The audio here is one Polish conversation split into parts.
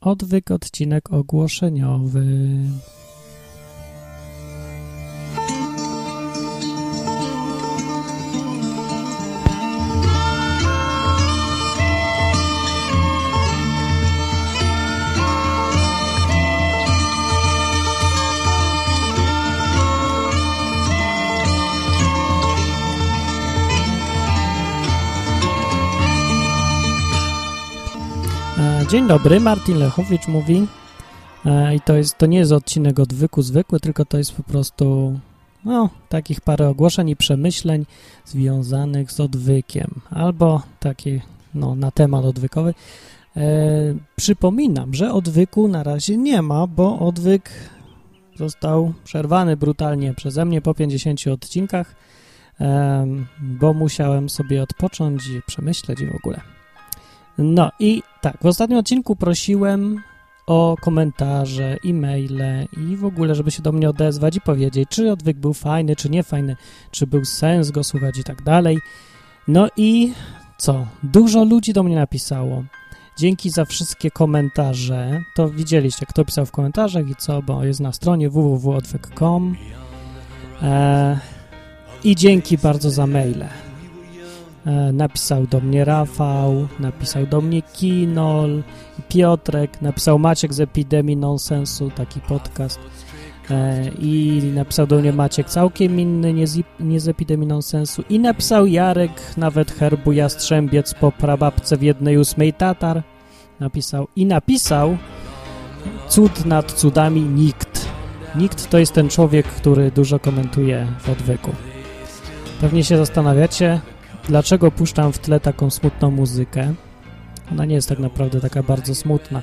Odwyk, odcinek ogłoszeniowy. Dzień dobry, Martin Lechowicz mówi. E, I to, jest, to nie jest odcinek odwyku zwykły, tylko to jest po prostu no, takich parę ogłoszeń i przemyśleń związanych z odwykiem, albo taki no, na temat odwykowy. E, przypominam, że odwyku na razie nie ma, bo odwyk został przerwany brutalnie przeze mnie po 50 odcinkach, em, bo musiałem sobie odpocząć i przemyśleć w ogóle. No i tak, w ostatnim odcinku prosiłem o komentarze, e-maile i w ogóle, żeby się do mnie odezwać i powiedzieć, czy odwyk był fajny, czy nie fajny, czy był sens go słuchać i tak dalej. No i co? Dużo ludzi do mnie napisało. Dzięki za wszystkie komentarze. To widzieliście, kto pisał w komentarzach i co, bo jest na stronie www.odwyk.com. E, I dzięki bardzo za maile. E, Napisał do mnie Rafał, napisał do mnie Kinol, Piotrek, napisał Maciek z Epidemii Nonsensu, taki podcast. E, I napisał do mnie Maciek całkiem inny, nie z, nie z Epidemii Nonsensu. I napisał Jarek, nawet herbu Jastrzębiec po prababce w jednej ósmej Tatar. Napisał i napisał Cud nad cudami nikt. Nikt to jest ten człowiek, który dużo komentuje w odwyku. Pewnie się zastanawiacie, dlaczego puszczam w tle taką smutną muzykę. Ona nie jest tak naprawdę taka bardzo smutna.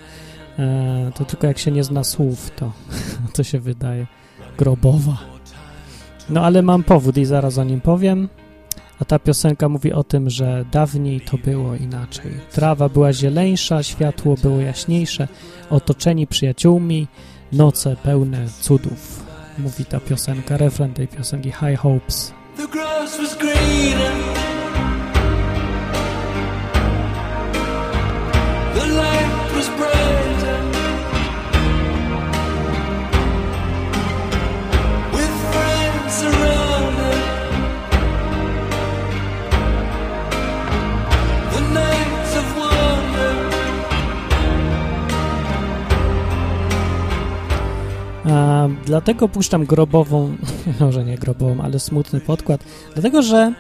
E, to tylko jak się nie zna słów, to, to się wydaje grobowa. No ale mam powód i zaraz o nim powiem. A ta piosenka mówi o tym, że dawniej to było inaczej. Trawa była zieleńsza, światło było jaśniejsze, otoczeni przyjaciółmi, noce pełne cudów. Mówi ta piosenka, refren tej piosenki High Hopes. The grass was greener. Dlatego puszczam grobową, może nie grobową, ale smutny podkład, dlatego że,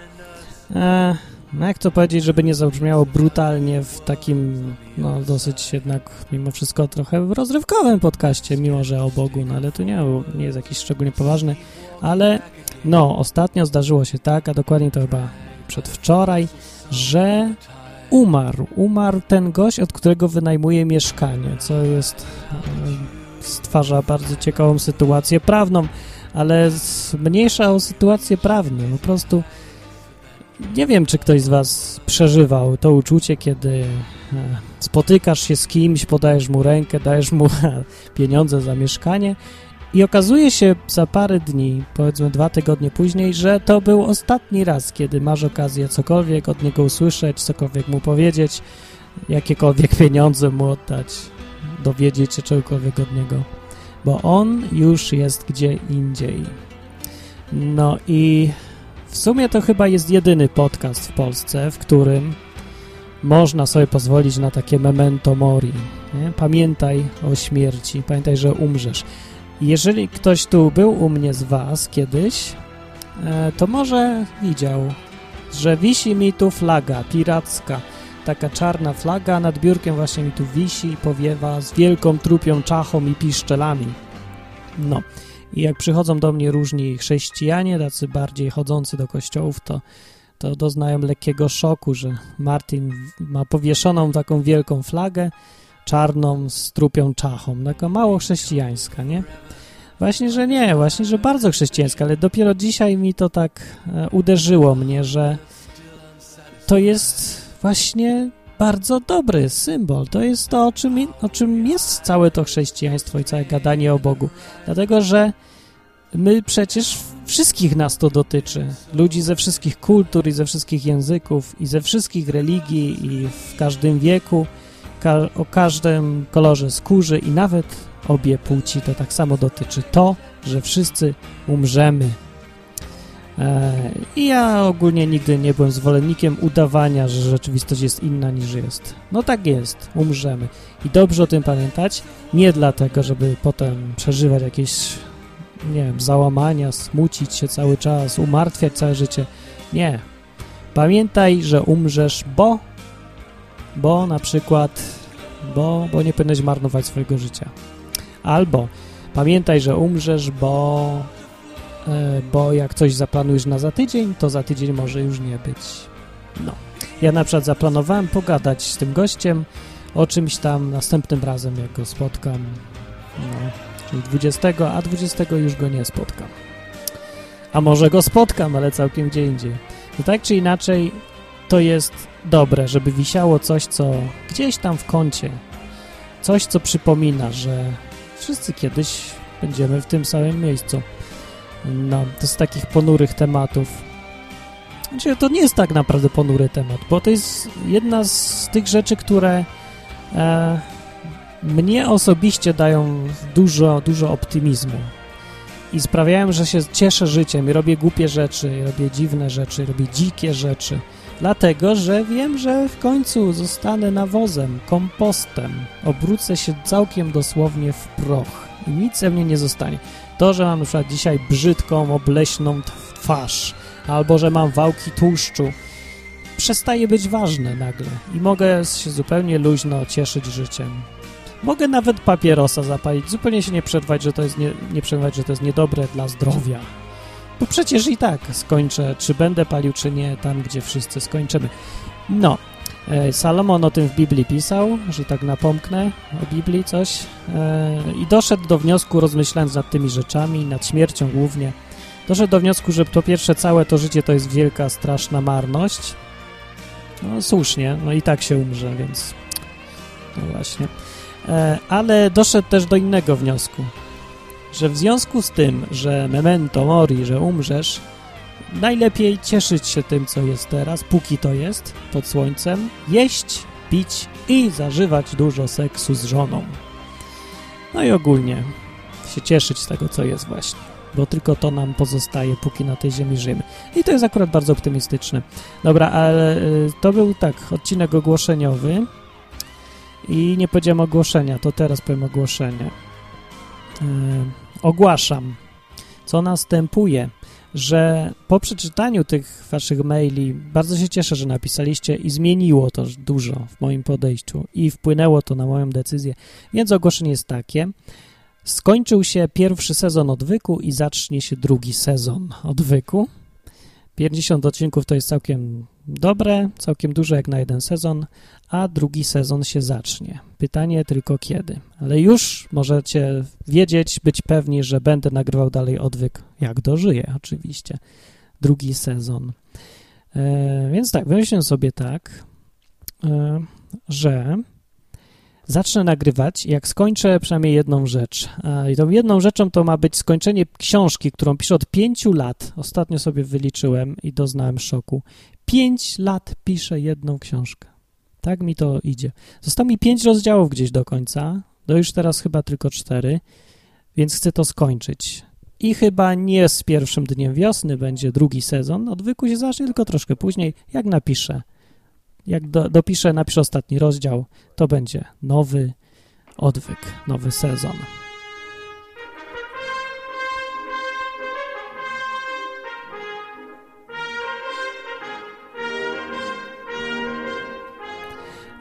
e, no jak to powiedzieć, żeby nie zabrzmiało brutalnie w takim, no dosyć jednak mimo wszystko trochę rozrywkowym podcaście, mimo że o Bogu, no ale to nie, nie jest jakiś szczególnie poważny, ale no ostatnio zdarzyło się tak, a dokładnie to chyba przedwczoraj, że umarł, umarł ten gość, od którego wynajmuje mieszkanie, co jest... E, stwarza bardzo ciekawą sytuację prawną, ale zmniejsza o sytuację prawną. Po prostu nie wiem, czy ktoś z Was przeżywał to uczucie, kiedy e, spotykasz się z kimś, podajesz mu rękę, dajesz mu pieniądze za mieszkanie i okazuje się za parę dni, powiedzmy dwa tygodnie później, że to był ostatni raz, kiedy masz okazję cokolwiek od niego usłyszeć, cokolwiek mu powiedzieć, jakiekolwiek pieniądze mu oddać dowiedzieć się czegokolwiek od niego, bo on już jest gdzie indziej. No i w sumie to chyba jest jedyny podcast w Polsce, w którym można sobie pozwolić na takie memento mori. Nie? Pamiętaj o śmierci, pamiętaj, że umrzesz. Jeżeli ktoś tu był u mnie z Was kiedyś, e, to może widział, że wisi mi tu flaga piracka taka czarna flaga nad biurkiem właśnie mi tu wisi i powiewa z wielką trupią czachą i piszczelami. No. I jak przychodzą do mnie różni chrześcijanie, tacy bardziej chodzący do kościołów, to, to doznają lekkiego szoku, że Martin ma powieszoną taką wielką flagę czarną z trupią czachą. Taka mało chrześcijańska, nie? Właśnie, że nie, właśnie, że bardzo chrześcijańska, ale dopiero dzisiaj mi to tak e, uderzyło mnie, że to jest właśnie bardzo dobry symbol. To jest to, o czym, o czym jest całe to chrześcijaństwo i całe gadanie o Bogu. Dlatego, że my przecież wszystkich nas to dotyczy. Ludzi ze wszystkich kultur i ze wszystkich języków i ze wszystkich religii i w każdym wieku. ka o każdym kolorze skóry i nawet obie płci to tak samo dotyczy to, że wszyscy umrzemy. E, I ja ogólnie nigdy nie byłem zwolennikiem udawania, że rzeczywistość jest inna niż jest. No tak jest, umrzemy. I dobrze o tym pamiętać, nie dlatego, żeby potem przeżywać jakieś, nie wiem, załamania, smucić się cały czas, umartwiać całe życie. Nie. Pamiętaj, że umrzesz, bo, bo na przykład, bo, bo nie powinieneś marnować swojego życia. Albo pamiętaj, że umrzesz, bo bo jak coś zaplanujesz na za tydzień, to za tydzień może już nie być. No. Ja na przykład zaplanowałem pogadać z tym gościem o czymś tam następnym razem, jak go spotkam. No, czyli 20, a 20 już go nie spotkam. A może go spotkam, ale całkiem gdzie indziej. I tak czy inaczej, to jest dobre, żeby wisiało coś, co gdzieś tam w kącie, coś, co przypomina, że wszyscy kiedyś będziemy w tym samym miejscu. No, to z takich ponurych tematów. Znaczy, to nie jest tak naprawdę ponury temat, bo to jest jedna z tych rzeczy, które e, mnie osobiście dają dużo, dużo optymizmu i sprawiają, że się cieszę życiem i robię głupie rzeczy, robię dziwne rzeczy, robię dzikie rzeczy, dlatego, że wiem, że w końcu zostanę nawozem, kompostem, obrócę się całkiem dosłownie w proch i nic ze mnie nie zostanie. To, że mam na dzisiaj brzydką, obleśną twarz, albo że mam wałki tłuszczu, przestaje być ważne nagle i mogę się zupełnie luźno cieszyć życiem. Mogę nawet papierosa zapalić, zupełnie się nie przerwać, że to jest nie, nie przerwać, że to jest niedobre dla zdrowia. Bo przecież i tak skończę, czy będę palił, czy nie, tam, gdzie wszyscy skończymy. No, Salomon o tym w Biblii pisał, że tak napomknę o Biblii coś e, i doszedł do wniosku, rozmyślając nad tymi rzeczami, nad śmiercią głównie, doszedł do wniosku, że po pierwsze całe to życie to jest wielka, straszna marność. No słusznie, no i tak się umrze, więc no właśnie. E, ale doszedł też do innego wniosku, że w związku z tym, że memento mori, że umrzesz, najlepiej cieszyć się tym, co jest teraz, póki to jest, pod słońcem, jeść, pić i zażywać dużo seksu z żoną. No i ogólnie się cieszyć z tego, co jest właśnie, bo tylko to nam pozostaje, póki na tej ziemi żyjemy. I to jest akurat bardzo optymistyczne. Dobra, ale y, to był tak, odcinek ogłoszeniowy i nie powiedziałem ogłoszenia, to teraz powiem ogłoszenie. Yy, ogłaszam, co następuje że po przeczytaniu tych waszych maili bardzo się cieszę, że napisaliście i zmieniło to dużo w moim podejściu i wpłynęło to na moją decyzję. Więc ogłoszenie jest takie. Skończył się pierwszy sezon odwyku i zacznie się drugi sezon odwyku. 50 odcinków to jest całkiem dobre, całkiem dużo jak na jeden sezon, a drugi sezon się zacznie. Pytanie tylko kiedy. Ale już możecie wiedzieć, być pewni, że będę nagrywał dalej odwyk, jak dożyję oczywiście. Drugi sezon. E, więc tak, wymyśliłem sobie tak, e, że zacznę nagrywać, jak skończę przynajmniej jedną rzecz. I tą jedną rzeczą to ma być skończenie książki, którą piszę od pięciu lat. Ostatnio sobie wyliczyłem i doznałem szoku. Pięć lat piszę jedną książkę. Tak mi to idzie. Zostało mi pięć rozdziałów gdzieś do końca, do już teraz chyba tylko cztery, więc chcę to skończyć. I chyba nie z pierwszym dniem wiosny będzie drugi sezon. Odwyku się zacznie tylko troszkę później, jak napiszę. Jak do, dopiszę, napiszę ostatni rozdział, to będzie nowy odwyk, nowy sezon.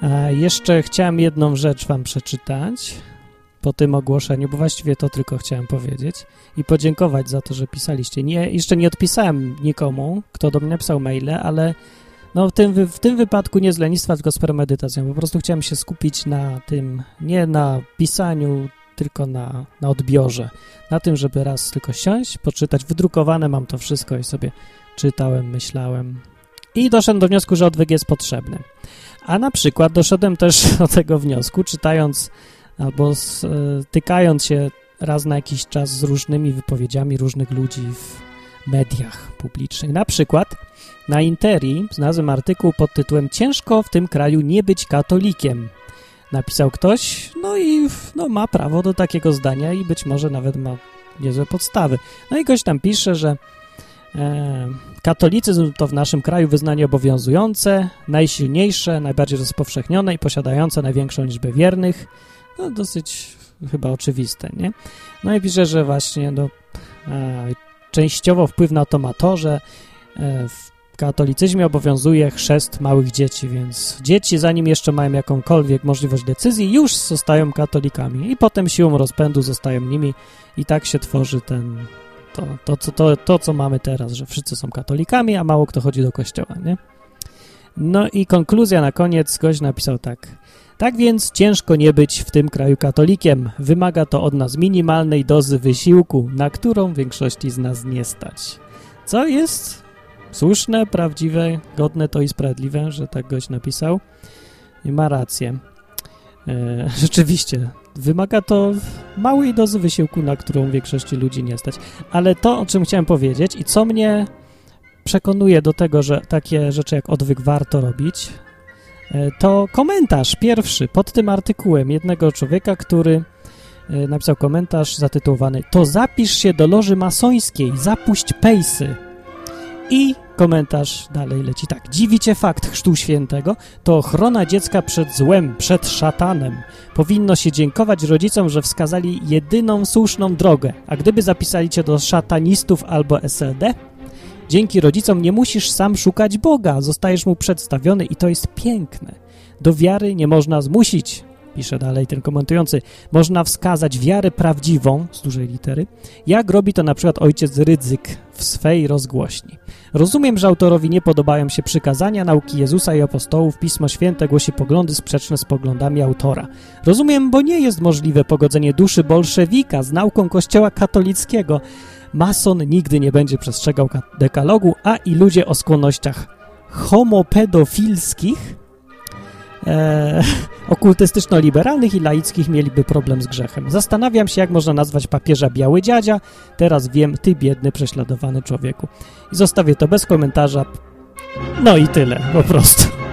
A jeszcze chciałem jedną rzecz wam przeczytać po tym ogłoszeniu, bo właściwie to tylko chciałem powiedzieć i podziękować za to, że pisaliście. Nie, jeszcze nie odpisałem nikomu, kto do mnie napisał maile, ale no w tym, w tym wypadku nie z lenistwa, tylko z premedytacją. Po prostu chciałem się skupić na tym, nie na pisaniu, tylko na, na odbiorze. Na tym, żeby raz tylko siąść, poczytać. Wydrukowane mam to wszystko i sobie czytałem, myślałem. I doszedłem do wniosku, że odwyk jest potrzebny. A na przykład doszedłem też do tego wniosku, czytając albo stykając się raz na jakiś czas z różnymi wypowiedziami różnych ludzi w mediach publicznych. Na przykład na Interi znalazłem artykuł pod tytułem Ciężko w tym kraju nie być katolikiem. napisał ktoś, no i no, ma prawo do takiego zdania i być może nawet ma niezłe podstawy. No i ktoś tam pisze, że e, katolicyzm to w naszym kraju wyznanie obowiązujące, najsilniejsze, najbardziej rozpowszechnione i posiadające największą liczbę wiernych. No dosyć chyba oczywiste, nie? No i pisze, że właśnie no, e, częściowo wpływ na to ma to, że e, w katolicyzmie obowiązuje chrzest małych dzieci, więc dzieci, zanim jeszcze mają jakąkolwiek możliwość decyzji, już zostają katolikami i potem siłą rozpędu zostają nimi i tak się tworzy ten, to, to, to, to, to co mamy teraz, że wszyscy są katolikami, a mało kto chodzi do kościoła, nie? No i konkluzja na koniec, gość napisał tak. Tak więc ciężko nie być w tym kraju katolikiem. Wymaga to od nas minimalnej dozy wysiłku, na którą większości z nas nie stać. Co jest słuszne, prawdziwe, godne to i sprawiedliwe, że tak gość napisał. I ma rację. E, rzeczywiście, wymaga to małej dozy wysiłku, na którą większości ludzi nie stać. Ale to, o czym chciałem powiedzieć i co mnie przekonuje do tego, że takie rzeczy jak odwyk warto robić, e, to komentarz pierwszy pod tym artykułem jednego człowieka, który e, napisał komentarz zatytułowany To zapisz się do loży masońskiej, zapuść pejsy. I komentarz dalej leci tak. Dziwicie fakt chrztu świętego? To ochrona dziecka przed złem, przed szatanem. Powinno się dziękować rodzicom, że wskazali jedyną słuszną drogę. A gdyby zapisali cię do szatanistów albo SLD? Dzięki rodzicom nie musisz sam szukać Boga, zostajesz mu przedstawiony i to jest piękne. Do wiary nie można zmusić, pisze dalej ten komentujący. Można wskazać wiarę prawdziwą, z dużej litery, jak robi to na przykład ojciec Rydzyk w swej rozgłośni. Rozumiem, że autorowi nie podobają się przykazania nauki Jezusa i apostołów, Pismo Święte głosi poglądy sprzeczne z poglądami autora. Rozumiem, bo nie jest możliwe pogodzenie duszy bolszewika z nauką kościoła katolickiego. Mason nigdy nie będzie przestrzegał dekalogu, a i ludzie o skłonnościach homopedofilskich, e, okultystyczno-liberalnych i laickich mieliby problem z grzechem. Zastanawiam się, jak można nazwać papieża biały dziadzia. Teraz wiem, ty biedny, prześladowany człowieku. I zostawię to bez komentarza. No i tyle, po prostu.